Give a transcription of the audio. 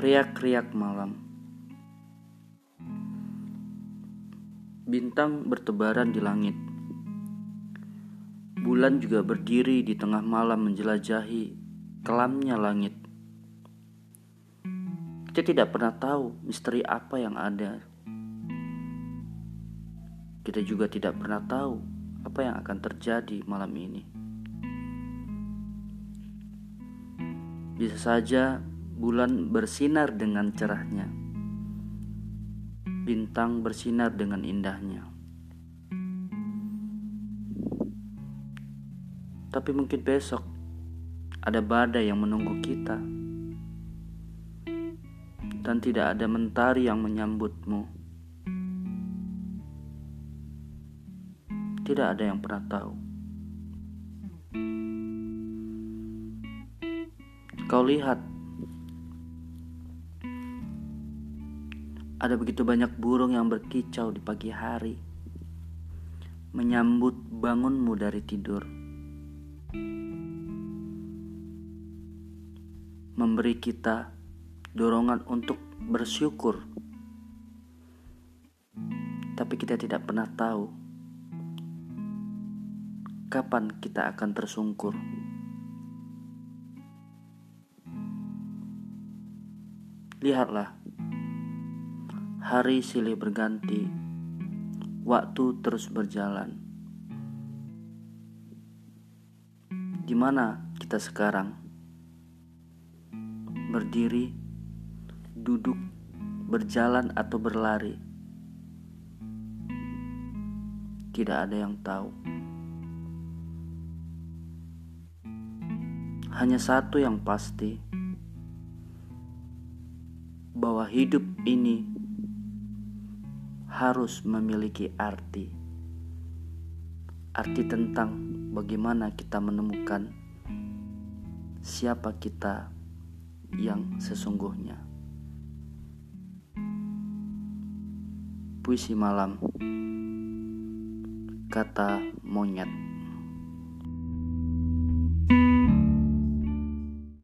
Riak-riak malam. Bintang bertebaran di langit. Bulan juga berdiri di tengah malam menjelajahi kelamnya langit. Kita tidak pernah tahu misteri apa yang ada. Kita juga tidak pernah tahu apa yang akan terjadi malam ini. Bisa saja bulan bersinar dengan cerahnya, bintang bersinar dengan indahnya. Tapi mungkin besok ada badai yang menunggu kita, dan tidak ada mentari yang menyambutmu. Tidak ada yang pernah tahu. Kau lihat, ada begitu banyak burung yang berkicau di pagi hari, menyambut bangunmu dari tidur, memberi kita dorongan untuk bersyukur, tapi kita tidak pernah tahu kapan kita akan tersungkur. Lihatlah, hari silih berganti, waktu terus berjalan. Di mana kita sekarang? Berdiri, duduk, berjalan, atau berlari? Tidak ada yang tahu. Hanya satu yang pasti bahwa hidup ini harus memiliki arti. Arti tentang bagaimana kita menemukan siapa kita yang sesungguhnya. Puisi malam, kata monyet.